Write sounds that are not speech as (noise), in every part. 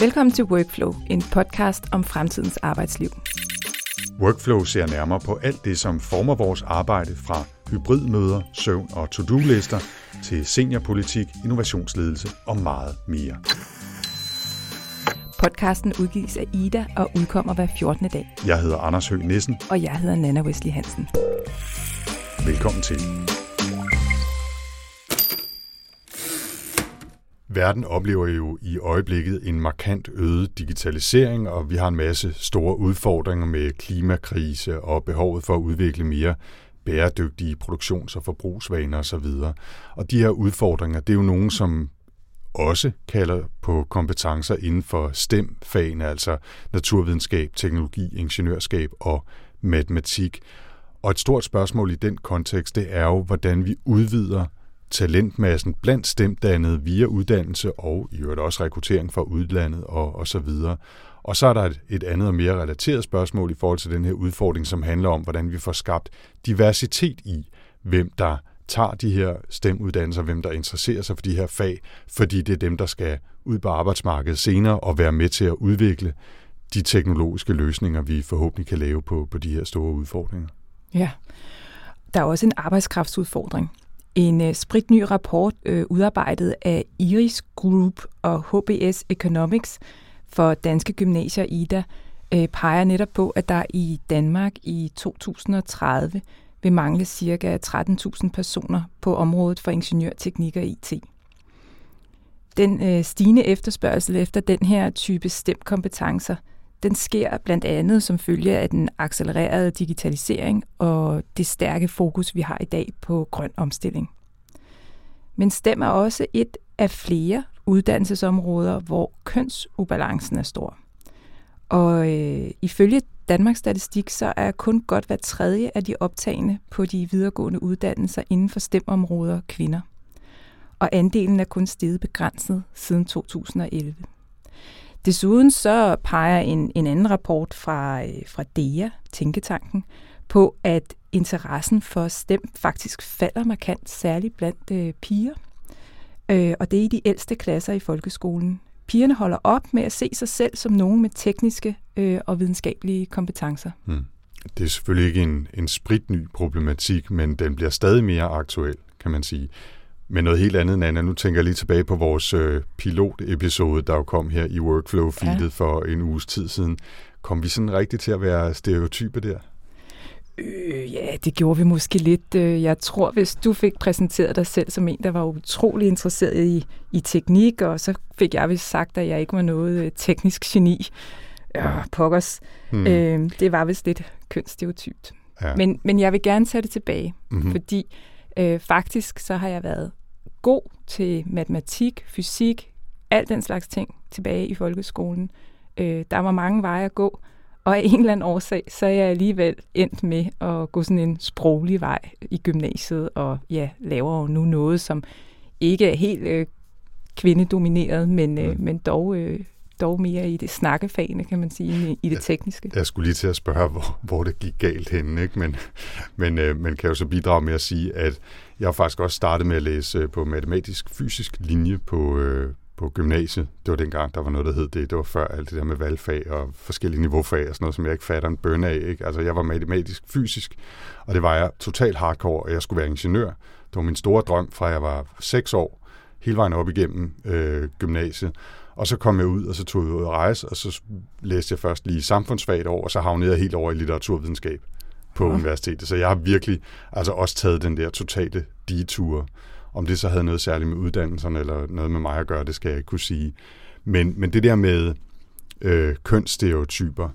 Velkommen til Workflow, en podcast om fremtidens arbejdsliv. Workflow ser nærmere på alt det, som former vores arbejde fra hybridmøder, søvn og to-do-lister til seniorpolitik, innovationsledelse og meget mere. Podcasten udgives af Ida og udkommer hver 14. dag. Jeg hedder Anders Høgh Nissen. Og jeg hedder Nana Wesley Hansen. Velkommen til. Verden oplever jo i øjeblikket en markant øget digitalisering, og vi har en masse store udfordringer med klimakrise og behovet for at udvikle mere bæredygtige produktions- og forbrugsvaner osv. Og de her udfordringer, det er jo nogen, som også kalder på kompetencer inden for STEM-fagene, altså naturvidenskab, teknologi, ingeniørskab og matematik. Og et stort spørgsmål i den kontekst, det er jo, hvordan vi udvider talentmassen blandt stemdannede via uddannelse og i øvrigt også rekruttering fra udlandet og, og så videre. Og så er der et, et andet og mere relateret spørgsmål i forhold til den her udfordring, som handler om, hvordan vi får skabt diversitet i, hvem der tager de her stemuddannelser, hvem der interesserer sig for de her fag, fordi det er dem, der skal ud på arbejdsmarkedet senere og være med til at udvikle de teknologiske løsninger, vi forhåbentlig kan lave på, på de her store udfordringer. Ja, der er også en arbejdskraftsudfordring. En øh, spritny rapport øh, udarbejdet af Iris Group og HBS Economics for Danske Gymnasier IDA øh, peger netop på, at der i Danmark i 2030 vil mangle ca. 13.000 personer på området for ingeniørteknik og IT. Den øh, stigende efterspørgsel efter den her type STEM-kompetencer, den sker blandt andet som følge af den accelererede digitalisering og det stærke fokus, vi har i dag på grøn omstilling. Men STEM er også et af flere uddannelsesområder, hvor kønsubalancen er stor. Og øh, ifølge Danmarks Statistik, så er kun godt hver tredje af de optagende på de videregående uddannelser inden for STEM-områder kvinder. Og andelen er kun steget begrænset siden 2011. Desuden så peger en, en anden rapport fra, øh, fra DEA, Tænketanken, på, at interessen for STEM faktisk falder markant, særligt blandt øh, piger. Øh, og det er i de ældste klasser i folkeskolen. Pigerne holder op med at se sig selv som nogen med tekniske øh, og videnskabelige kompetencer. Hmm. Det er selvfølgelig ikke en, en spritny problematik, men den bliver stadig mere aktuel, kan man sige. Men noget helt andet, Nana. Nu tænker jeg lige tilbage på vores øh, pilotepisode, der jo kom her i Workflow-feedet ja. for en uges tid siden. Kom vi sådan rigtigt til at være stereotype der? Øh, ja, det gjorde vi måske lidt. Øh, jeg tror, hvis du fik præsenteret dig selv som en, der var utrolig interesseret i, i teknik, og så fik jeg vist sagt, at jeg ikke var noget øh, teknisk geni. Ja, pokkers. Hmm. Øh, det var vist lidt kønsstereotypt. Ja. Men, men jeg vil gerne tage det tilbage, mm-hmm. fordi øh, faktisk så har jeg været god til matematik, fysik, alt den slags ting tilbage i folkeskolen. Øh, der var mange veje at gå, og af en eller anden årsag, så er jeg alligevel endt med at gå sådan en sproglig vej i gymnasiet, og ja, laver jo nu noget, som ikke er helt øh, kvindedomineret, men, øh, men dog, øh, dog mere i det snakkefagene, kan man sige, i det tekniske. Jeg skulle lige til at spørge, hvor, hvor det gik galt henne, ikke? Men, men, øh, men kan jo så bidrage med at sige, at jeg har faktisk også startet med at læse øh, på matematisk-fysisk linje på, øh, på gymnasiet. Det var dengang, der var noget, der hed det. Det var før alt det der med valgfag og forskellige niveaufag og sådan noget, som jeg ikke fatter en bøn af. Ikke? Altså, jeg var matematisk, fysisk, og det var jeg totalt hardcore, og jeg skulle være ingeniør. Det var min store drøm fra jeg var 6 år, hele vejen op igennem øh, gymnasiet. Og så kom jeg ud, og så tog jeg ud og rejse, og så læste jeg først lige samfundsfag et år, og så havnede jeg helt over i litteraturvidenskab på ja. universitetet. Så jeg har virkelig altså også taget den der totale detur. Om det så havde noget særligt med uddannelserne eller noget med mig at gøre, det skal jeg ikke kunne sige. Men, men det der med øh, kønsstereotyper,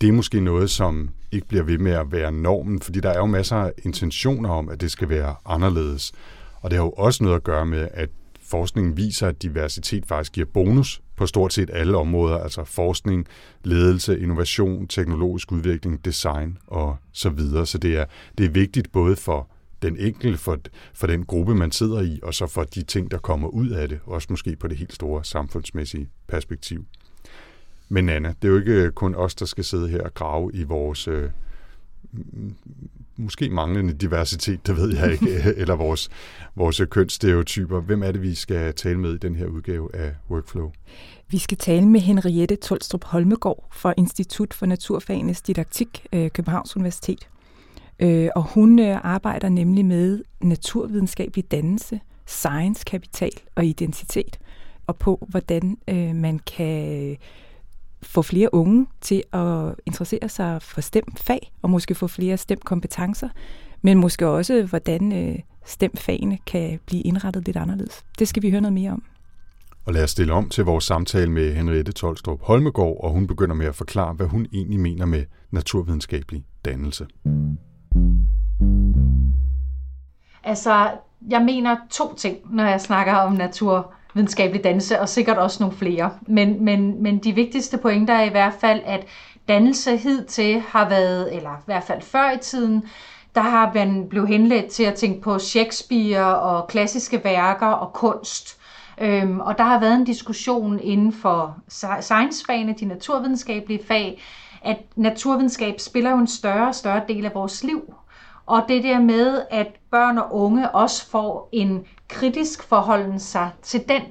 det er måske noget, som ikke bliver ved med at være normen, fordi der er jo masser af intentioner om, at det skal være anderledes. Og det har jo også noget at gøre med, at forskningen viser, at diversitet faktisk giver bonus på stort set alle områder, altså forskning, ledelse, innovation, teknologisk udvikling, design og så videre. Så det er, det er vigtigt både for den enkelte, for, for den gruppe, man sidder i, og så for de ting, der kommer ud af det, også måske på det helt store samfundsmæssige perspektiv. Men Anna, det er jo ikke kun os, der skal sidde her og grave i vores øh, måske manglende diversitet, det ved jeg ikke, (laughs) eller vores, vores kønsstereotyper. Hvem er det, vi skal tale med i den her udgave af Workflow? Vi skal tale med Henriette Tolstrup Holmegård fra Institut for Naturfagenes Didaktik, øh, Københavns Universitet. Øh, og hun øh, arbejder nemlig med naturvidenskabelig dannelse, science, kapital og identitet, og på hvordan man kan få flere unge til at interessere sig for stemt fag, og måske få flere stemt kompetencer, men måske også, hvordan stemt fagene kan blive indrettet lidt anderledes. Det skal vi høre noget mere om. Og lad os stille om til vores samtale med Henriette Tolstrup Holmegård, og hun begynder med at forklare, hvad hun egentlig mener med naturvidenskabelig dannelse. Altså, jeg mener to ting, når jeg snakker om videnskabelig dannelse, og sikkert også nogle flere. Men, men, men de vigtigste pointer er i hvert fald, at dannelse hidtil har været, eller i hvert fald før i tiden, der har man blevet henledt til at tænke på Shakespeare og klassiske værker og kunst. Øhm, og der har været en diskussion inden for science-fagene, de naturvidenskabelige fag, at naturvidenskab spiller jo en større og større del af vores liv. Og det der med, at børn og unge også får en kritisk forholden sig til den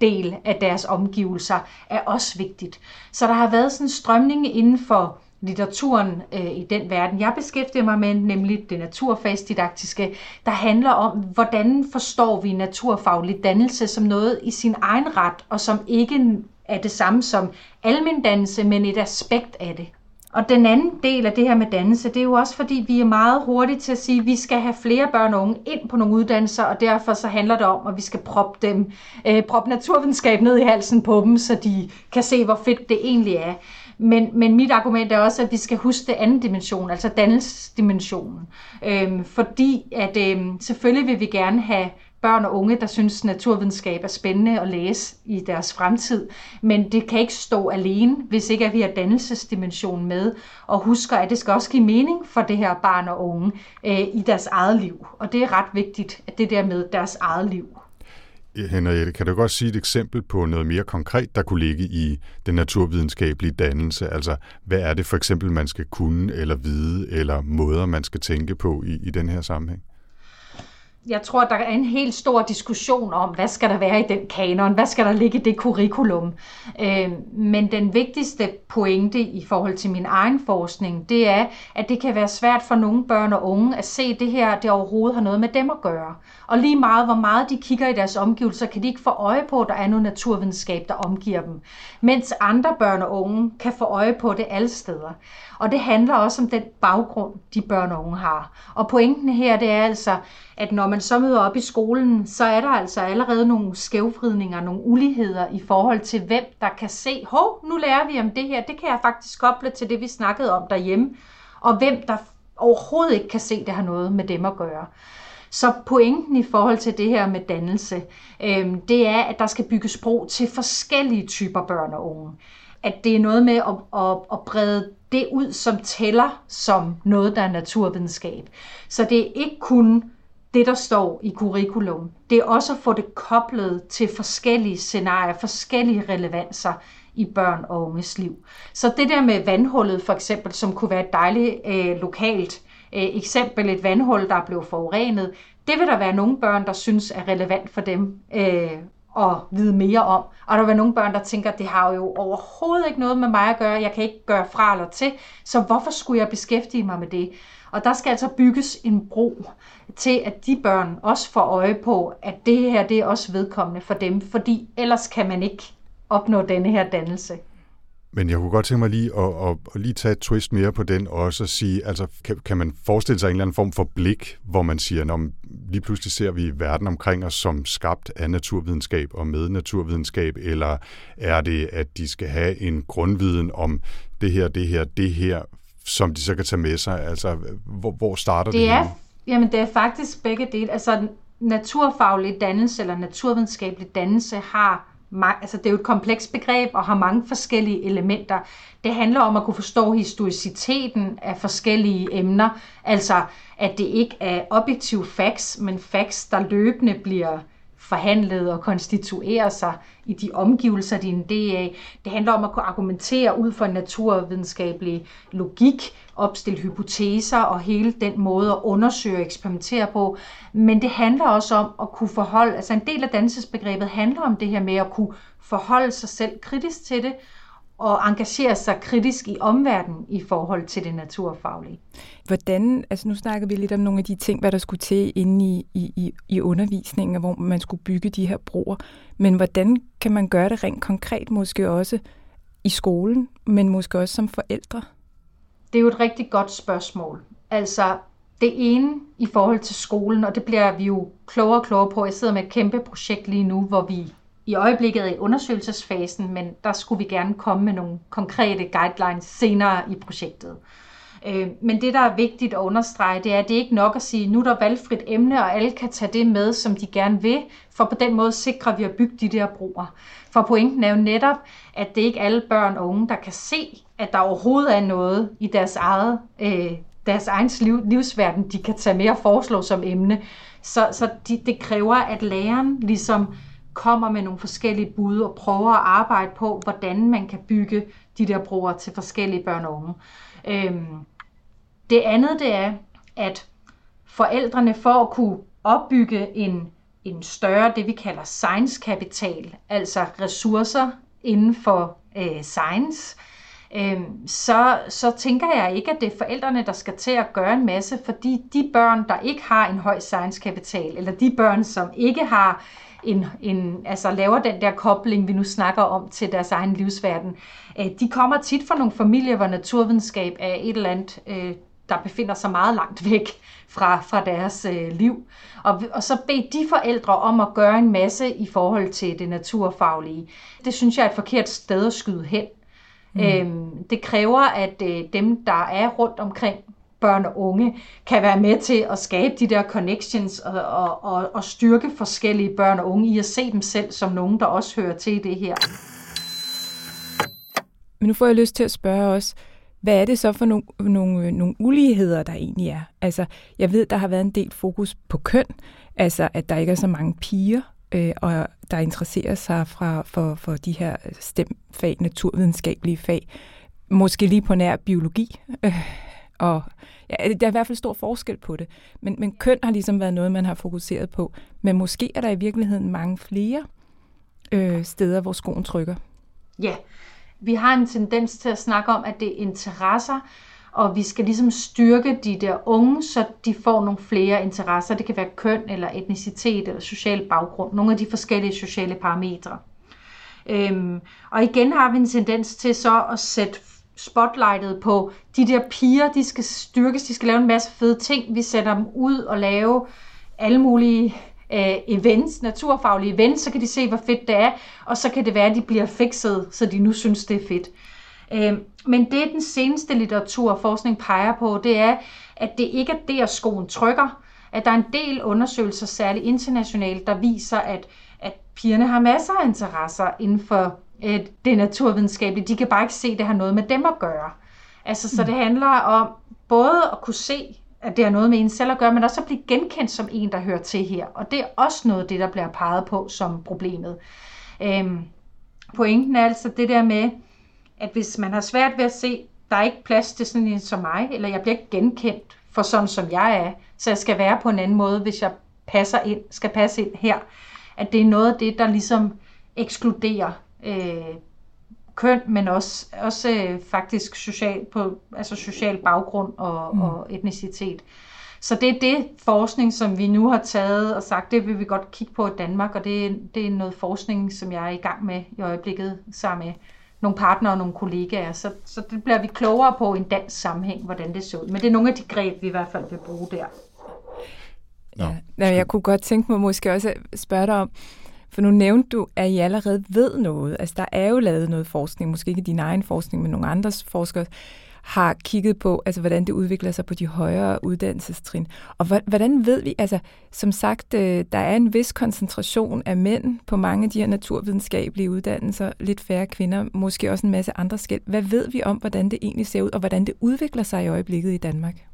del af deres omgivelser, er også vigtigt. Så der har været sådan en strømning inden for litteraturen øh, i den verden, jeg beskæftiger mig med, nemlig det naturfagsdidaktiske, der handler om, hvordan forstår vi naturfaglig dannelse som noget i sin egen ret, og som ikke er det samme som almindannelse, men et aspekt af det. Og den anden del af det her med dannelse, det er jo også fordi, vi er meget hurtige til at sige, at vi skal have flere børn og unge ind på nogle uddannelser, og derfor så handler det om, at vi skal proppe, dem, øh, proppe naturvidenskab ned i halsen på dem, så de kan se, hvor fedt det egentlig er. Men, men mit argument er også, at vi skal huske den anden dimension, altså dannelsesdimensionen. Øhm, fordi at øhm, selvfølgelig vil vi gerne have børn og unge, der synes, naturvidenskab er spændende at læse i deres fremtid. Men det kan ikke stå alene, hvis ikke at vi har dannelsesdimensionen med, og husker, at det skal også give mening for det her barn og unge øh, i deres eget liv. Og det er ret vigtigt, at det der med deres eget liv. Henriette, kan du godt sige et eksempel på noget mere konkret, der kunne ligge i den naturvidenskabelige dannelse? Altså, hvad er det for eksempel, man skal kunne eller vide, eller måder, man skal tænke på i, i den her sammenhæng? Jeg tror, der er en helt stor diskussion om, hvad skal der være i den kanon, hvad skal der ligge i det curriculum. Øh, men den vigtigste pointe i forhold til min egen forskning, det er, at det kan være svært for nogle børn og unge at se det her, det overhovedet har noget med dem at gøre. Og lige meget, hvor meget de kigger i deres omgivelser, kan de ikke få øje på, at der er noget naturvidenskab, der omgiver dem. Mens andre børn og unge kan få øje på det alle steder. Og det handler også om den baggrund, de børn og unge har. Og pointen her, det er altså, at når man så møder op i skolen, så er der altså allerede nogle skævvridninger, nogle uligheder i forhold til, hvem der kan se, hov, nu lærer vi om det her, det kan jeg faktisk koble til det, vi snakkede om derhjemme, og hvem der overhovedet ikke kan se, det har noget med dem at gøre. Så pointen i forhold til det her med dannelse, øh, det er, at der skal bygges sprog til forskellige typer børn og unge. At det er noget med at, at, at brede det ud, som tæller som noget, der er naturvidenskab. Så det er ikke kun det, der står i curriculum. Det er også at få det koblet til forskellige scenarier, forskellige relevanser i børn og unges liv. Så det der med vandhullet for eksempel, som kunne være et dejligt øh, lokalt øh, eksempel, et vandhul, der er blevet forurenet, det vil der være nogle børn, der synes er relevant for dem øh, at vide mere om. Og der vil nogle børn, der tænker, at det har jo overhovedet ikke noget med mig at gøre, jeg kan ikke gøre fra eller til, så hvorfor skulle jeg beskæftige mig med det? Og der skal altså bygges en bro til, at de børn også får øje på, at det her det er også vedkommende for dem, fordi ellers kan man ikke opnå denne her dannelse. Men jeg kunne godt tænke mig lige at, at, at lige tage et twist mere på den også og sige, altså kan, kan man forestille sig en eller anden form for blik, hvor man siger, når lige pludselig ser vi verden omkring os som skabt af naturvidenskab og med naturvidenskab, eller er det, at de skal have en grundviden om det her, det her, det her, som de så kan tage med sig? Altså, hvor, hvor starter det? Det er, jamen, det er faktisk begge dele. Altså, naturfaglig dannelse eller naturvidenskabelig dannelse har altså det er jo et komplekst begreb og har mange forskellige elementer. Det handler om at kunne forstå historiciteten af forskellige emner, altså at det ikke er objektive facts, men facts, der løbende bliver forhandlet og konstituere sig i de omgivelser, de er en del af. Det handler om at kunne argumentere ud fra en naturvidenskabelig logik, opstille hypoteser og hele den måde at undersøge og eksperimentere på. Men det handler også om at kunne forholde, altså en del af dansesbegrebet handler om det her med at kunne forholde sig selv kritisk til det, og engagere sig kritisk i omverdenen i forhold til det naturfaglige. Hvordan, altså nu snakker vi lidt om nogle af de ting, hvad der skulle til inde i, i, i undervisningen, hvor man skulle bygge de her broer. Men hvordan kan man gøre det rent konkret, måske også i skolen, men måske også som forældre? Det er jo et rigtig godt spørgsmål. Altså, det ene i forhold til skolen, og det bliver vi jo klogere og klogere på. Jeg sidder med et kæmpe projekt lige nu, hvor vi i øjeblikket i undersøgelsesfasen, men der skulle vi gerne komme med nogle konkrete guidelines senere i projektet. Øh, men det, der er vigtigt at understrege, det er, at det ikke nok at sige, nu er der valgfrit emne, og alle kan tage det med, som de gerne vil, for på den måde sikrer vi at bygge de der broer. For pointen er jo netop, at det ikke er alle børn og unge, der kan se, at der overhovedet er noget i deres eget øh, deres egen liv, livsverden, de kan tage med og foreslå som emne. Så, så de, det kræver, at læreren ligesom kommer med nogle forskellige bud og prøver at arbejde på, hvordan man kan bygge de der broer til forskellige børn og unge. Øhm, det andet det er, at forældrene for at kunne opbygge en, en større, det vi kalder science kapital, altså ressourcer inden for øh, science, øh, så, så tænker jeg ikke, at det er forældrene, der skal til at gøre en masse, fordi de børn, der ikke har en høj science kapital, eller de børn, som ikke har en, en, altså laver den der kobling, vi nu snakker om til deres egen livsverden. Øh, de kommer tit fra nogle familier, hvor naturvidenskab er et eller andet, øh, der befinder sig meget langt væk fra, fra deres øh, liv. Og, og så bede de forældre om at gøre en masse i forhold til det naturfaglige. Det synes jeg er et forkert sted at skyde hen. Mm. Øhm, det kræver, at øh, dem, der er rundt omkring børn og unge, kan være med til at skabe de der connections og, og, og, og styrke forskellige børn og unge i at se dem selv som nogen, der også hører til det her. Men nu får jeg lyst til at spørge også, hvad er det så for nogle, nogle, nogle uligheder, der egentlig er? Altså, jeg ved, der har været en del fokus på køn, altså at der ikke er så mange piger, øh, og der interesserer sig fra, for, for de her stemfag, naturvidenskabelige fag, måske lige på nær biologi. Øh, (laughs) og ja, der er i hvert fald stor forskel på det. Men, men køn har ligesom været noget, man har fokuseret på. Men måske er der i virkeligheden mange flere øh, steder, hvor skoen trykker. Ja, vi har en tendens til at snakke om, at det er interesser, og vi skal ligesom styrke de der unge, så de får nogle flere interesser. Det kan være køn, eller etnicitet, eller social baggrund. Nogle af de forskellige sociale parametre. Øhm, og igen har vi en tendens til så at sætte spotlightet på de der piger, de skal styrkes, de skal lave en masse fede ting. Vi sætter dem ud og lave alle mulige øh, events, naturfaglige events, så kan de se, hvor fedt det er, og så kan det være, at de bliver fikset, så de nu synes, det er fedt. Øh, men det, den seneste litteratur og forskning peger på, det er, at det ikke er der, skoen trykker. At der er en del undersøgelser, særligt internationalt, der viser, at, at pigerne har masser af interesser inden for øh, det naturvidenskabelige. De kan bare ikke se, at det har noget med dem at gøre. Altså, så mm. det handler om både at kunne se, at det har noget med en selv at gøre, men også at blive genkendt som en, der hører til her. Og det er også noget af det, der bliver peget på som problemet. Øhm, pointen er altså det der med, at hvis man har svært ved at se, der er ikke plads til sådan en som mig, eller jeg bliver ikke genkendt for sådan som jeg er, så jeg skal være på en anden måde, hvis jeg passer ind, skal passe ind her, at det er noget af det, der ligesom ekskluderer øh, køn, men også, også øh, faktisk social, på, altså social baggrund og, mm. og etnicitet. Så det er det forskning, som vi nu har taget og sagt, det vil vi godt kigge på i Danmark, og det, det er noget forskning, som jeg er i gang med i øjeblikket sammen med nogle partnere og nogle kollegaer. Så, så det bliver vi klogere på i en dansk sammenhæng, hvordan det ser ud. Men det er nogle af de greb, vi i hvert fald vil bruge der. No. Ja, jeg kunne godt tænke mig måske også at spørge dig om, for nu nævnte du, at I allerede ved noget. Altså, der er jo lavet noget forskning, måske ikke din egen forskning, men nogle andres forskere har kigget på, altså, hvordan det udvikler sig på de højere uddannelsestrin. Og hvordan ved vi, altså, som sagt, øh, der er en vis koncentration af mænd på mange af de her naturvidenskabelige uddannelser, lidt færre kvinder, måske også en masse andre skæld. Hvad ved vi om, hvordan det egentlig ser ud, og hvordan det udvikler sig i øjeblikket i Danmark?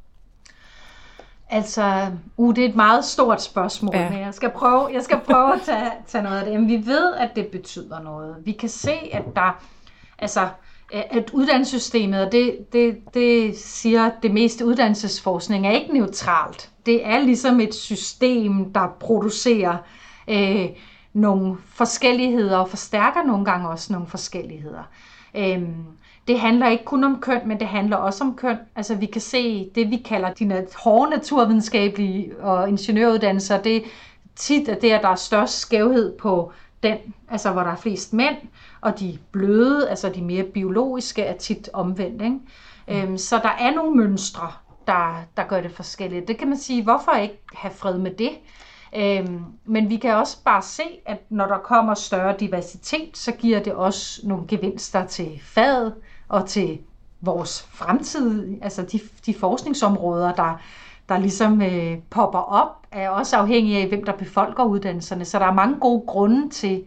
Altså, uh, det er et meget stort spørgsmål, ja. men jeg skal prøve, jeg skal prøve at tage, tage noget af det. Men vi ved, at det betyder noget. Vi kan se, at der, altså, at uddannelsessystemet, og det, det, det siger det meste uddannelsesforskning, er ikke neutralt. Det er ligesom et system, der producerer øh, nogle forskelligheder og forstærker nogle gange også nogle forskelligheder. Øh, det handler ikke kun om køn, men det handler også om køn. Altså vi kan se det, vi kalder de hårde naturvidenskabelige og ingeniøruddannelser, det er tit at det, at der er størst skævhed på den, altså hvor der er flest mænd, og de bløde, altså de mere biologiske, er tit omvendt. Ikke? Mm. Øhm, så der er nogle mønstre, der, der gør det forskelligt. Det kan man sige, hvorfor ikke have fred med det? Øhm, men vi kan også bare se, at når der kommer større diversitet, så giver det også nogle gevinster til faget og til vores fremtid, altså de, de forskningsområder, der, der ligesom øh, popper op, er også afhængige af, hvem der befolker uddannelserne. Så der er mange gode grunde til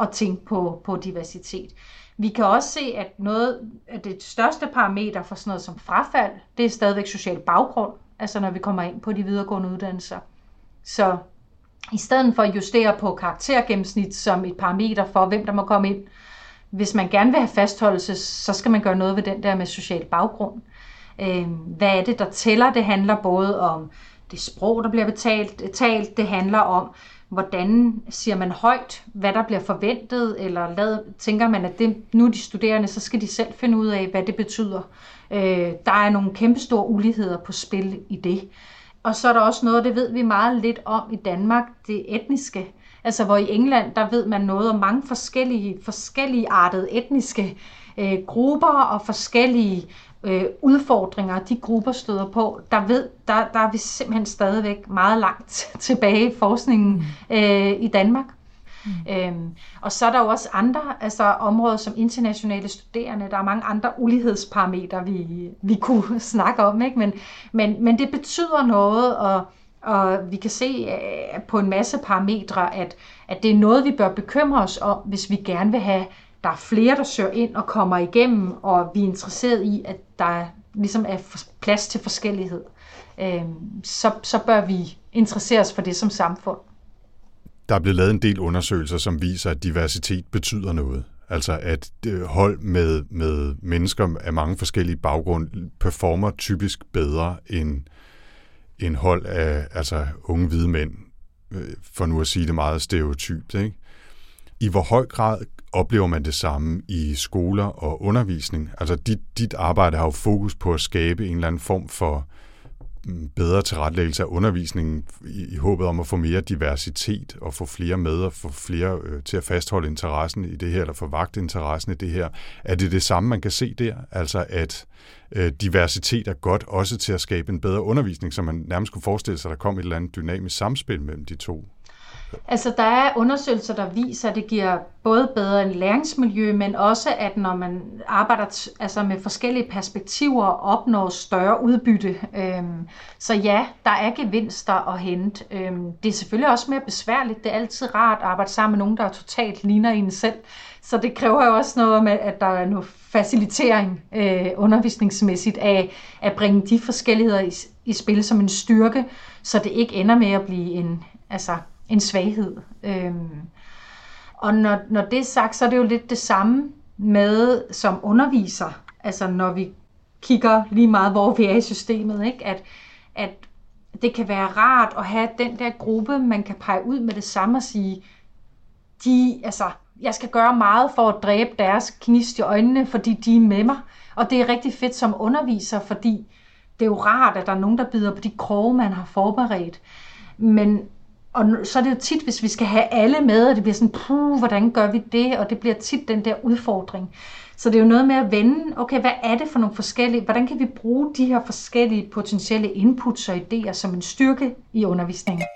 at tænke på, på diversitet. Vi kan også se, at noget af det største parameter for sådan noget som frafald, det er stadigvæk social baggrund, altså når vi kommer ind på de videregående uddannelser. Så i stedet for at justere på karaktergennemsnit som et parameter for, hvem der må komme ind, hvis man gerne vil have fastholdelse, så skal man gøre noget ved den der med social baggrund. Øh, hvad er det, der tæller? Det handler både om det sprog, der bliver betalt, talt, det handler om, hvordan siger man højt, hvad der bliver forventet, eller lad, tænker man, at det, nu er de studerende, så skal de selv finde ud af, hvad det betyder. Øh, der er nogle kæmpestore uligheder på spil i det. Og så er der også noget, det ved vi meget lidt om i Danmark, det etniske. Altså hvor i England, der ved man noget om mange forskellige, forskellige artede etniske øh, grupper og forskellige øh, udfordringer, de grupper støder på, der ved, der, der er vi simpelthen stadigvæk meget langt (laughs) tilbage i forskningen mm. øh, i Danmark. Mm. Øhm, og så er der jo også andre altså områder som internationale studerende. Der er mange andre ulighedsparametre, vi, vi kunne (laughs) snakke om. Ikke? Men, men, men det betyder noget, og, og vi kan se øh, på en masse parametre, at, at det er noget, vi bør bekymre os om, hvis vi gerne vil have, der er flere, der søger ind og kommer igennem, og vi er interesseret i, at der ligesom er plads til forskellighed. Øh, så, så bør vi interessere os for det som samfund. Der er blevet lavet en del undersøgelser, som viser, at diversitet betyder noget. Altså at øh, hold med, med mennesker af mange forskellige baggrunde performer typisk bedre end, en hold af altså unge hvide mænd, øh, for nu at sige det meget stereotypt. Ikke? I hvor høj grad oplever man det samme i skoler og undervisning? Altså dit, dit arbejde har jo fokus på at skabe en eller anden form for bedre tilrettelæggelse af undervisningen i, i håbet om at få mere diversitet og få flere med og få flere øh, til at fastholde interessen i det her, eller få vagt interessen i det her. Er det det samme, man kan se der? Altså at øh, diversitet er godt også til at skabe en bedre undervisning, så man nærmest kunne forestille sig, at der kom et eller andet dynamisk samspil mellem de to Altså, der er undersøgelser, der viser, at det giver både bedre en læringsmiljø, men også, at når man arbejder altså med forskellige perspektiver, opnår større udbytte. Øhm, så ja, der er gevinster at hente. Øhm, det er selvfølgelig også mere besværligt. Det er altid rart at arbejde sammen med nogen, der totalt ligner en selv. Så det kræver jo også noget med, at der er noget facilitering øh, undervisningsmæssigt af at bringe de forskelligheder i, i spil som en styrke, så det ikke ender med at blive en, altså en svaghed. Øhm, og når, når det er sagt, så er det jo lidt det samme med som underviser. Altså når vi kigger lige meget, hvor vi er i systemet, ikke? At, at det kan være rart at have den der gruppe, man kan pege ud med det samme og sige, de, altså, jeg skal gøre meget for at dræbe deres knist i øjnene, fordi de er med mig. Og det er rigtig fedt som underviser, fordi det er jo rart, at der er nogen, der bider på de kroge, man har forberedt. Men og så er det jo tit, hvis vi skal have alle med, og det bliver sådan, puh, hvordan gør vi det? Og det bliver tit den der udfordring. Så det er jo noget med at vende, okay, hvad er det for nogle forskellige, hvordan kan vi bruge de her forskellige potentielle inputs og idéer som en styrke i undervisningen?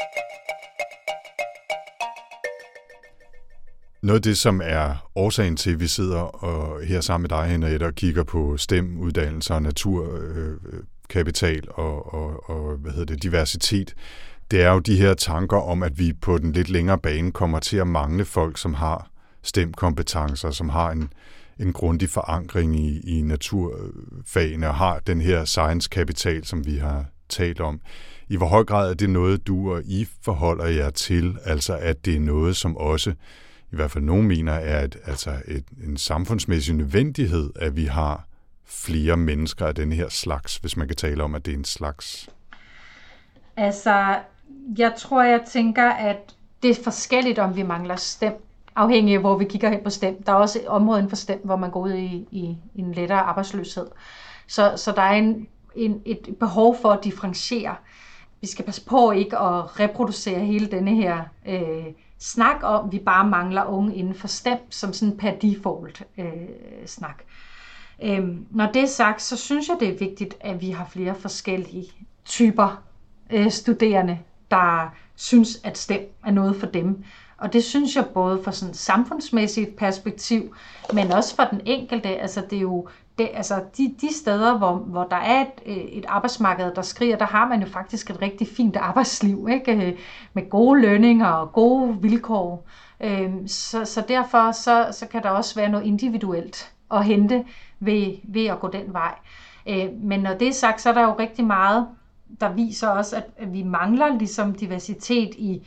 Noget af det, som er årsagen til, at vi sidder og her sammen med dig, Henriette, og kigger på STEM, uddannelser, naturkapital øh, øh og, og, og hvad hedder det, diversitet, det er jo de her tanker om, at vi på den lidt længere bane kommer til at mangle folk, som har stemkompetencer, som har en, en grundig forankring i, i naturfagene og har den her science-kapital, som vi har talt om. I hvor høj grad er det noget, du og I forholder jer til, altså at det er noget, som også, i hvert fald nogen mener, er et, altså et, en samfundsmæssig nødvendighed, at vi har flere mennesker af den her slags, hvis man kan tale om, at det er en slags? Altså, jeg tror, jeg tænker, at det er forskelligt, om vi mangler stem, afhængig af, hvor vi kigger hen på stem. Der er også områder inden for stem, hvor man går ud i, i, en lettere arbejdsløshed. Så, så der er en, en, et behov for at differentiere. Vi skal passe på ikke at reproducere hele denne her øh, snak om, vi bare mangler unge inden for STEM, som sådan per default øh, snak. Øhm, når det er sagt, så synes jeg, det er vigtigt, at vi har flere forskellige typer øh, studerende, der synes, at STEM er noget for dem. Og det synes jeg både fra sådan et samfundsmæssigt perspektiv, men også for den enkelte. Altså det er jo det, altså de, de steder, hvor, hvor der er et, et arbejdsmarked, der skriger, der har man jo faktisk et rigtig fint arbejdsliv, ikke? med gode lønninger og gode vilkår. Øhm, så, så derfor så, så kan der også være noget individuelt at hente ved, ved at gå den vej. Øh, men når det er sagt, så er der jo rigtig meget, der viser også, at vi mangler ligesom diversitet i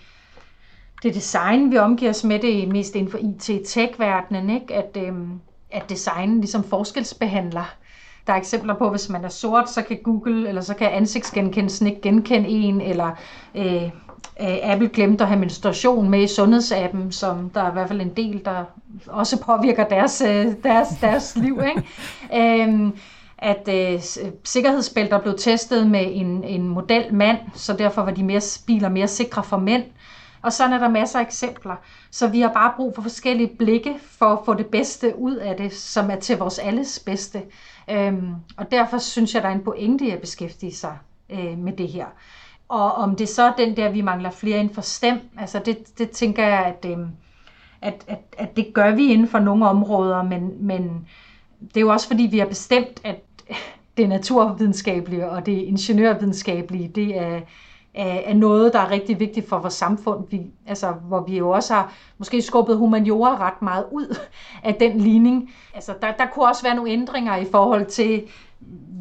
det design, vi omgiver os med det, mest inden for IT-tech-verdenen, ikke? At, øhm, at design ligesom forskelsbehandler. Der er eksempler på, hvis man er sort, så kan Google, eller så kan ansigtsgenkendelsen ikke genkende en, eller øh, øh, Apple glemte at have menstruation med i sundhedsappen, som der er i hvert fald en del, der også påvirker deres, øh, deres, deres liv. Ikke? (laughs) Øhm, at øh, sikkerhedsbælter blev testet med en, en model mand, så derfor var de mere, biler mere sikre for mænd. Og sådan er der masser af eksempler. Så vi har bare brug for forskellige blikke for at få det bedste ud af det, som er til vores alles bedste. Øhm, og derfor synes jeg, der er en pointe i at beskæftige sig øh, med det her. Og om det så er den der, vi mangler flere inden for STEM, altså det, det tænker jeg, at, øh, at, at, at det gør vi inden for nogle områder, men, men det er jo også fordi, vi har bestemt, at det naturvidenskabelige og det ingeniørvidenskabelige, det er, er noget, der er rigtig vigtigt for vores samfund. Vi, altså, hvor vi jo også har måske skubbet humaniora ret meget ud af den ligning. Altså, der, der kunne også være nogle ændringer i forhold til,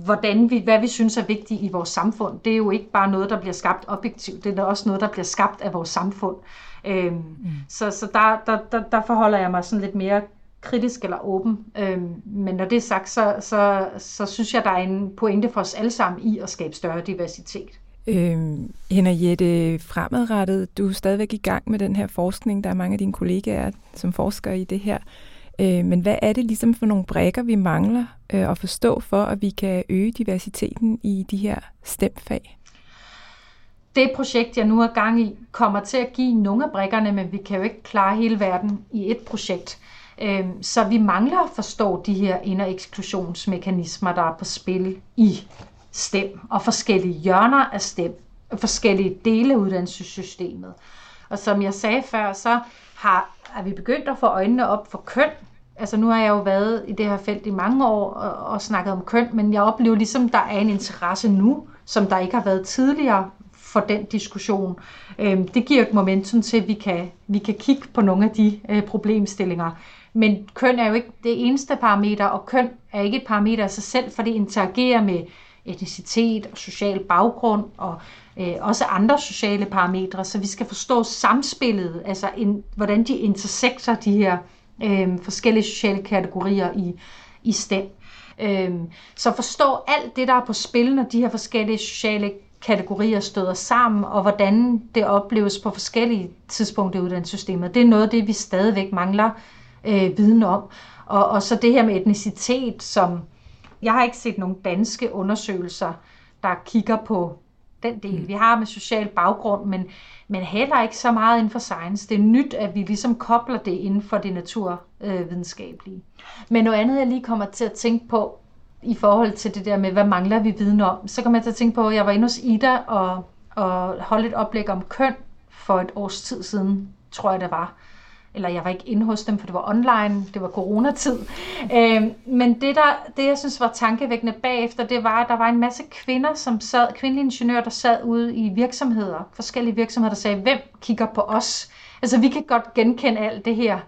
hvordan vi, hvad vi synes er vigtigt i vores samfund. Det er jo ikke bare noget, der bliver skabt objektivt, det er også noget, der bliver skabt af vores samfund. Øhm, mm. Så, så der, der, der, der forholder jeg mig sådan lidt mere kritisk eller åben. Øhm, men når det er sagt, så, så, så synes jeg, der er en pointe for os alle sammen i at skabe større diversitet. Øhm, Henriette, fremadrettet, du er stadigvæk i gang med den her forskning. Der er mange af dine kollegaer, som forsker i det her. Øh, men hvad er det ligesom for nogle brækker, vi mangler øh, at forstå for, at vi kan øge diversiteten i de her stemfag? Det projekt, jeg nu er gang i, kommer til at give nogle af brækkerne, men vi kan jo ikke klare hele verden i et projekt. Øhm, så vi mangler at forstå de her ind- og eksklusionsmekanismer, der er på spil i STEM, og forskellige hjørner af STEM, forskellige dele af uddannelsessystemet. Og som jeg sagde før, så har, er vi begyndt at få øjnene op for køn. Altså nu har jeg jo været i det her felt i mange år og, og snakket om køn, men jeg oplever ligesom, der er en interesse nu, som der ikke har været tidligere for den diskussion. Øhm, det giver et momentum til, at vi kan, vi kan kigge på nogle af de øh, problemstillinger. Men køn er jo ikke det eneste parameter, og køn er ikke et parameter af sig selv, for det interagerer med etnicitet og social baggrund og øh, også andre sociale parametre, så vi skal forstå samspillet, altså in, hvordan de intersekter de her øh, forskellige sociale kategorier i, i STEM. Øh, så forstå alt det, der er på spil, når de her forskellige sociale kategorier støder sammen, og hvordan det opleves på forskellige tidspunkter i uddannelsessystemet. Det er noget af det, vi stadigvæk mangler øh, viden om. Og, og så det her med etnicitet, som jeg har ikke set nogen danske undersøgelser, der kigger på den del. Mm. Vi har med social baggrund, men, men heller ikke så meget inden for science. Det er nyt, at vi ligesom kobler det inden for det naturvidenskabelige. Men noget andet, jeg lige kommer til at tænke på, i forhold til det der med, hvad mangler vi viden om, så kommer jeg til at tænke på, at jeg var inde hos Ida og, og holdt et oplæg om køn for et års tid siden, tror jeg det var eller jeg var ikke inde hos dem, for det var online, det var coronatid. Øh, men det, der, det, jeg synes var tankevækkende bagefter, det var, at der var en masse kvinder, som sad, kvindelige ingeniører, der sad ude i virksomheder, forskellige virksomheder, der sagde, hvem kigger på os? Altså, vi kan godt genkende alt det her.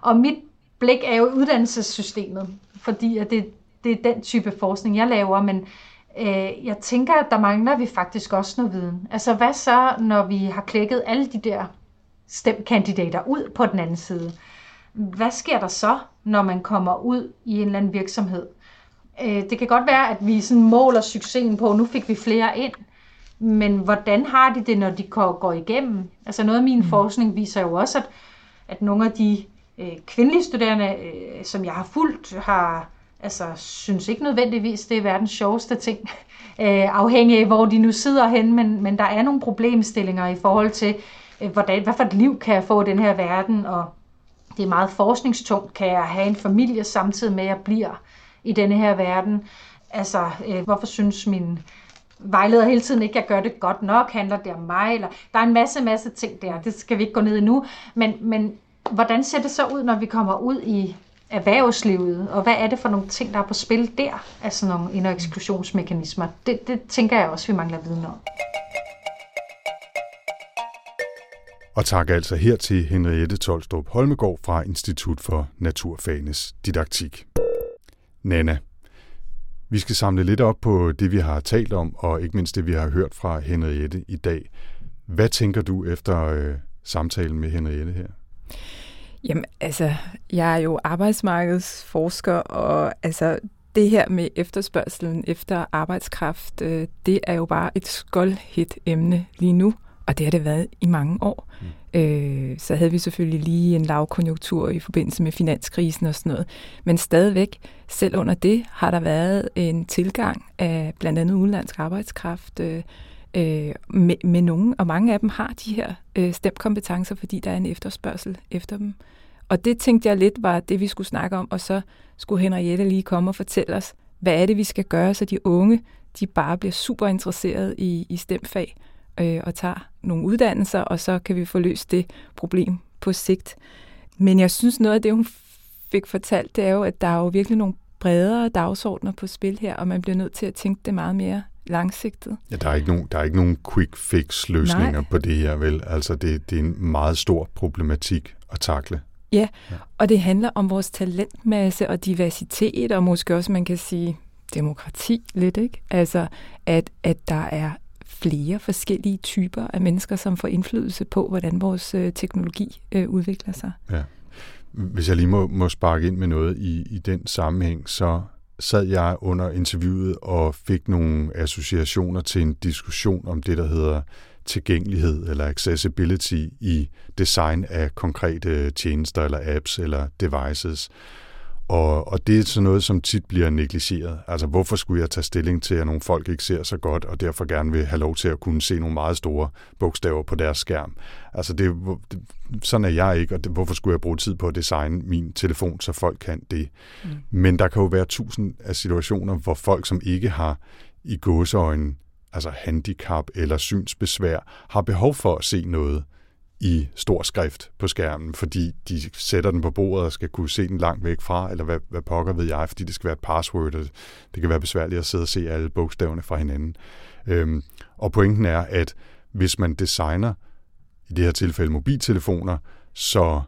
Og mit blik er jo uddannelsessystemet, fordi at det, det er den type forskning, jeg laver, men Øh, jeg tænker, at der mangler vi faktisk også noget viden. Altså hvad så, når vi har klækket alle de der stemkandidater ud på den anden side? Hvad sker der så, når man kommer ud i en eller anden virksomhed? Øh, det kan godt være, at vi sådan måler succesen på, nu fik vi flere ind, men hvordan har de det, når de går igennem? Altså noget af min mm. forskning viser jo også, at, at nogle af de øh, kvindelige studerende, øh, som jeg har fulgt, har altså synes ikke nødvendigvis, det er verdens sjoveste ting, (laughs) øh, afhængig af, hvor de nu sidder hen, men, men der er nogle problemstillinger i forhold til, Øh, hvordan, hvad for et liv kan jeg få i den her verden, og det er meget forskningstungt, kan jeg have en familie samtidig med, at jeg bliver i denne her verden. Altså, øh, hvorfor synes min vejleder hele tiden ikke, at jeg gør det godt nok, handler det om mig, eller der er en masse, masse ting der, det skal vi ikke gå ned i nu, men, men hvordan ser det så ud, når vi kommer ud i erhvervslivet, og hvad er det for nogle ting, der er på spil der, altså nogle ind- og eksklusionsmekanismer? Det, det tænker jeg også, vi mangler viden om. Og tak altså her til Henriette Tolstrup Holmegård fra Institut for Naturfagenes Didaktik. Nana, vi skal samle lidt op på det, vi har talt om, og ikke mindst det, vi har hørt fra Henriette i dag. Hvad tænker du efter øh, samtalen med Henriette her? Jamen, altså, jeg er jo arbejdsmarkedsforsker, og altså, det her med efterspørgselen efter arbejdskraft, øh, det er jo bare et skoldhit emne lige nu, og det har det været i mange år. Mm. Øh, så havde vi selvfølgelig lige en lavkonjunktur i forbindelse med finanskrisen og sådan noget, men stadigvæk, selv under det, har der været en tilgang af blandt andet udenlandsk arbejdskraft, øh, øh, med, med nogen, og mange af dem har de her øh, stemkompetencer, fordi der er en efterspørgsel efter dem. Og det tænkte jeg lidt var det, vi skulle snakke om, og så skulle Henriette lige komme og fortælle os, hvad er det, vi skal gøre, så de unge, de bare bliver super interesserede i, i stemfag øh, og tager nogle uddannelser, og så kan vi få løst det problem på sigt. Men jeg synes, noget af det, hun fik fortalt, det er jo, at der er jo virkelig nogle bredere dagsordner på spil her, og man bliver nødt til at tænke det meget mere langsigtet. Ja, der er ikke nogen, der er ikke nogen quick fix løsninger Nej. på det her, vel? Altså, det, det er en meget stor problematik at takle. Ja, ja, og det handler om vores talentmasse og diversitet, og måske også, man kan sige, demokrati lidt, ikke? Altså, at, at der er flere forskellige typer af mennesker, som får indflydelse på, hvordan vores øh, teknologi øh, udvikler sig. Ja. Hvis jeg lige må, må sparke ind med noget i, i den sammenhæng, så sad jeg under interviewet og fik nogle associationer til en diskussion om det, der hedder tilgængelighed eller accessibility i design af konkrete tjenester eller apps eller devices. Og, og det er sådan noget, som tit bliver negligeret. Altså, hvorfor skulle jeg tage stilling til, at nogle folk ikke ser så godt, og derfor gerne vil have lov til at kunne se nogle meget store bogstaver på deres skærm? Altså, det, sådan er jeg ikke, og det, hvorfor skulle jeg bruge tid på at designe min telefon, så folk kan det? Mm. Men der kan jo være tusind af situationer, hvor folk, som ikke har i gåseøjne altså handicap eller synsbesvær, har behov for at se noget i stor skrift på skærmen, fordi de sætter den på bordet og skal kunne se den langt væk fra, eller hvad, hvad pokker ved jeg, fordi det skal være et password, og det kan være besværligt at sidde og se alle bogstaverne fra hinanden. Øhm, og pointen er, at hvis man designer, i det her tilfælde mobiltelefoner, så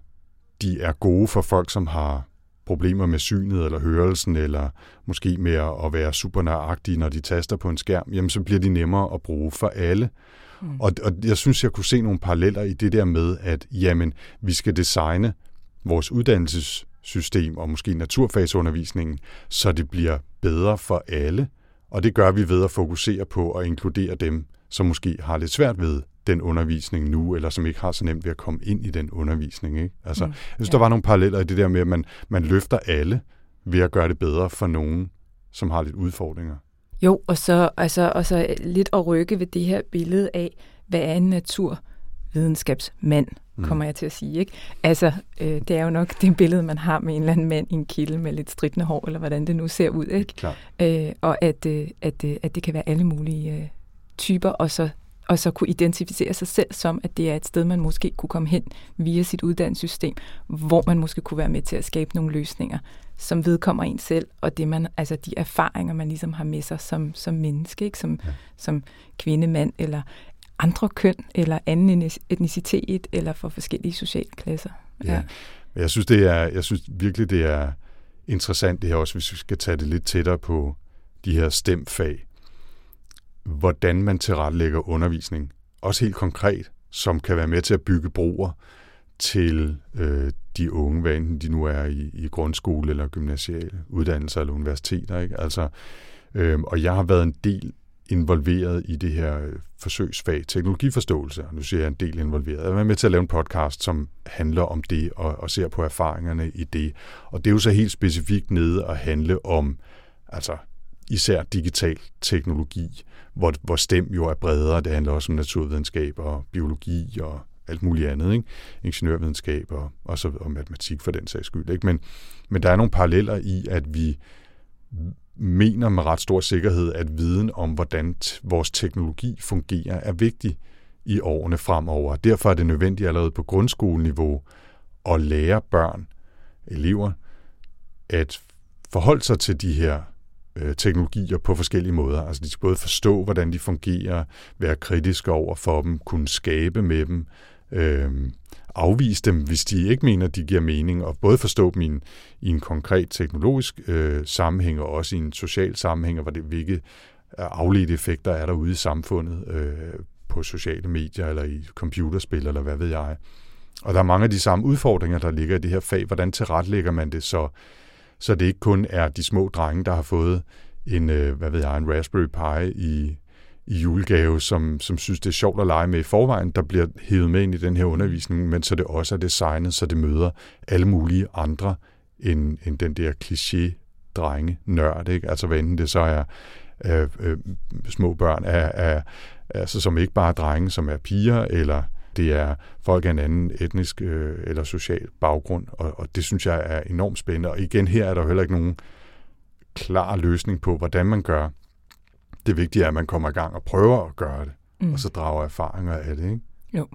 de er gode for folk, som har problemer med synet eller hørelsen, eller måske med at være super nøjagtige, når de taster på en skærm, jamen så bliver de nemmere at bruge for alle. Mm. Og, og jeg synes, jeg kunne se nogle paralleller i det der med, at jamen, vi skal designe vores uddannelsessystem og måske naturfagsundervisningen, så det bliver bedre for alle. Og det gør vi ved at fokusere på at inkludere dem, som måske har lidt svært ved den undervisning nu, eller som ikke har så nemt ved at komme ind i den undervisning. Ikke? Altså, mm, jeg synes, ja. der var nogle paralleller i det der med, at man, man løfter alle ved at gøre det bedre for nogen, som har lidt udfordringer. Jo, og så, altså, og så lidt at rykke ved det her billede af, hvad er en naturvidenskabsmand, mm. kommer jeg til at sige. Ikke? Altså, øh, det er jo nok det billede, man har med en eller anden mand i en kilde med lidt stridende hår, eller hvordan det nu ser ud. Ikke? Klar. Øh, og at, øh, at, øh, at det kan være alle mulige øh, typer, og så og så kunne identificere sig selv som, at det er et sted, man måske kunne komme hen via sit uddannelsessystem, hvor man måske kunne være med til at skabe nogle løsninger, som vedkommer en selv, og det man, altså de erfaringer, man ligesom har med sig som, som menneske, ikke? Som, ja. som kvinde, mand, eller andre køn, eller anden etnicitet, eller for forskellige sociale klasser. Ja. ja. Jeg synes, det er, jeg synes virkelig, det er interessant det her også, hvis vi skal tage det lidt tættere på de her stemfag. hvordan man tilrettelægger undervisning. Også helt konkret, som kan være med til at bygge broer til øh, de unge, hvad enten de nu er i, i grundskole eller gymnasiale uddannelser eller universiteter. Ikke? Altså, øh, og jeg har været en del involveret i det her forsøgsfag teknologiforståelse, og nu siger jeg en del involveret. Jeg er med til at lave en podcast, som handler om det, og, og ser på erfaringerne i det. Og det er jo så helt specifikt nede at handle om, altså især digital teknologi, hvor, hvor STEM jo er bredere. Det handler også om naturvidenskab og biologi og alt muligt andet, ikke? ingeniørvidenskab og, og, så, og matematik for den sags skyld. Ikke? Men, men der er nogle paralleller i, at vi mener med ret stor sikkerhed, at viden om, hvordan vores teknologi fungerer, er vigtig i årene fremover. Derfor er det nødvendigt allerede på grundskoleniveau at lære børn, elever, at forholde sig til de her øh, teknologier på forskellige måder. Altså de skal både forstå, hvordan de fungerer, være kritiske over for dem, kunne skabe med dem, øh, afvise dem, hvis de ikke mener, de giver mening, og både forstå dem i en, i en konkret teknologisk øh, sammenhæng, og også i en social sammenhæng, og hvor det, hvilke øh, afledte effekter er der ude i samfundet øh, på sociale medier, eller i computerspil, eller hvad ved jeg. Og der er mange af de samme udfordringer, der ligger i det her fag. Hvordan tilrettelægger man det, så, så det ikke kun er de små drenge, der har fået en, øh, hvad ved jeg, en Raspberry Pi i, i julegave, som, som synes, det er sjovt at lege med i forvejen, der bliver hævet med ind i den her undervisning, men så det også er designet, så det møder alle mulige andre end, end den der kliché drenge nørd, ikke? Altså hvad enten det så er øh, øh, små børn er, er, altså, som ikke bare er drenge, som er piger, eller det er folk af en anden etnisk øh, eller social baggrund, og, og det synes jeg er enormt spændende. Og igen, her er der jo heller ikke nogen klar løsning på, hvordan man gør det vigtige er, at man kommer i gang og prøver at gøre det, mm. og så drager erfaringer af det, ikke? Jo.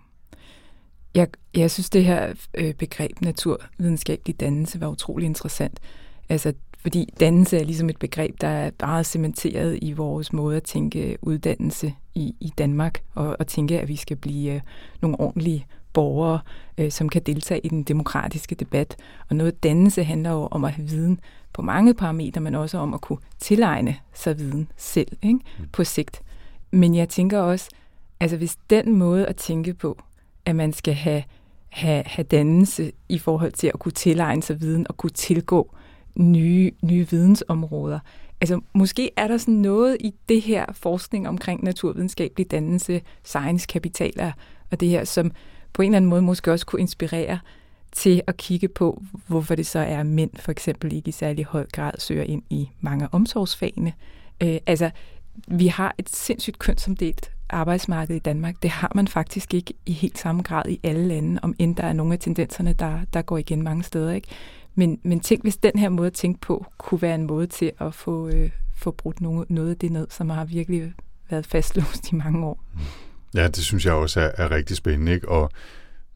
Jeg, jeg synes, det her øh, begreb naturvidenskabelig dannelse var utrolig interessant. Altså, fordi dannelse er ligesom et begreb, der er meget cementeret i vores måde at tænke uddannelse i, i Danmark, og, og tænke, at vi skal blive øh, nogle ordentlige borgere, øh, som kan deltage i den demokratiske debat. Og noget dannelse handler jo om at have viden på mange parametre, men også om at kunne tilegne sig viden selv ikke? Mm. på sigt. Men jeg tænker også, altså hvis den måde at tænke på, at man skal have, have, have dannelse i forhold til at kunne tilegne sig viden og kunne tilgå nye, nye vidensområder. Altså måske er der sådan noget i det her forskning omkring naturvidenskabelig dannelse, science-kapitaler og det her, som på en eller anden måde måske også kunne inspirere til at kigge på, hvorfor det så er, at mænd for eksempel ikke i særlig høj grad søger ind i mange omsorgsfagene. Øh, altså, vi har et sindssygt kønsomdelt arbejdsmarked i Danmark. Det har man faktisk ikke i helt samme grad i alle lande, om end der er nogle af tendenserne, der, der går igen mange steder. Ikke? Men, men tænk, hvis den her måde at tænke på, kunne være en måde til at få, øh, få brudt noget, noget af det ned, som har virkelig været fastlåst i mange år. Mm. Ja, det synes jeg også er, er rigtig spændende. Ikke? Og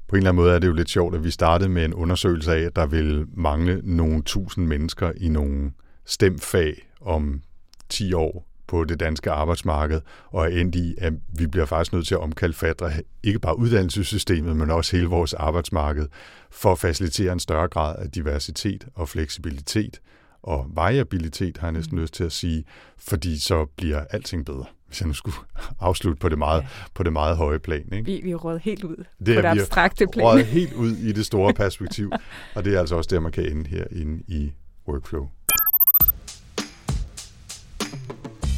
på en eller anden måde er det jo lidt sjovt, at vi startede med en undersøgelse af, at der vil mangle nogle tusind mennesker i nogle stemfag om 10 år på det danske arbejdsmarked, og er endt i, at vi bliver faktisk nødt til at omkalfatre ikke bare uddannelsessystemet, men også hele vores arbejdsmarked, for at facilitere en større grad af diversitet og fleksibilitet og variabilitet, har jeg næsten lyst til at sige, fordi så bliver alting bedre hvis jeg nu skulle (laughs) afslutte på det meget, ja. på det meget høje plan. Ikke? Vi, vi er råd helt ud det på det abstrakte plan. Vi er helt (laughs) ud i det store perspektiv, og det er altså også der, man kan ende her inde i workflow.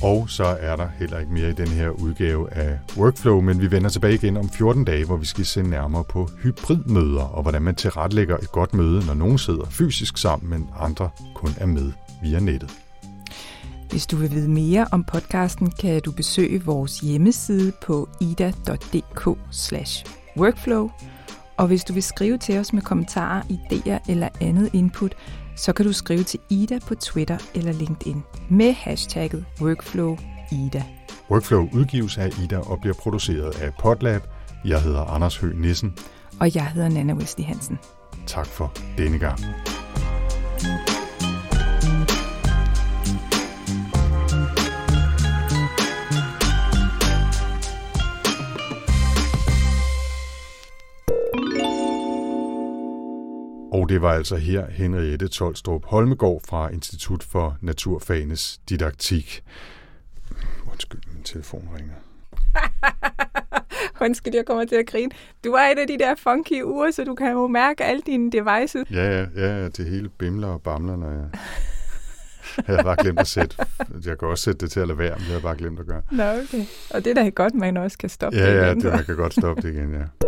Og så er der heller ikke mere i den her udgave af Workflow, men vi vender tilbage igen om 14 dage, hvor vi skal se nærmere på hybridmøder og hvordan man tilrettelægger et godt møde, når nogen sidder fysisk sammen, men andre kun er med via nettet. Hvis du vil vide mere om podcasten, kan du besøge vores hjemmeside på ida.dk workflow. Og hvis du vil skrive til os med kommentarer, idéer eller andet input, så kan du skrive til Ida på Twitter eller LinkedIn med hashtagget WorkflowIda. Workflow udgives af Ida og bliver produceret af Podlab. Jeg hedder Anders Høgh Nissen. Og jeg hedder Nana Wesley Hansen. Tak for denne gang. Og det var altså her Henriette Tolstrup Holmegård fra Institut for Naturfagenes Didaktik. Undskyld, min telefon ringer. (laughs) Undskyld, jeg kommer til at grine. Du er et af de der funky uger, så du kan jo mærke alle dine devices. Ja, ja, ja, det hele bimler og bamler, når jeg... Jeg havde bare glemt at sætte. Jeg kan også sætte det til at lade være, men jeg bare glemt at gøre. Nå, okay. Og det er da godt, man også kan stoppe ja, det Ja, igen. det, man kan godt stoppe det igen, ja.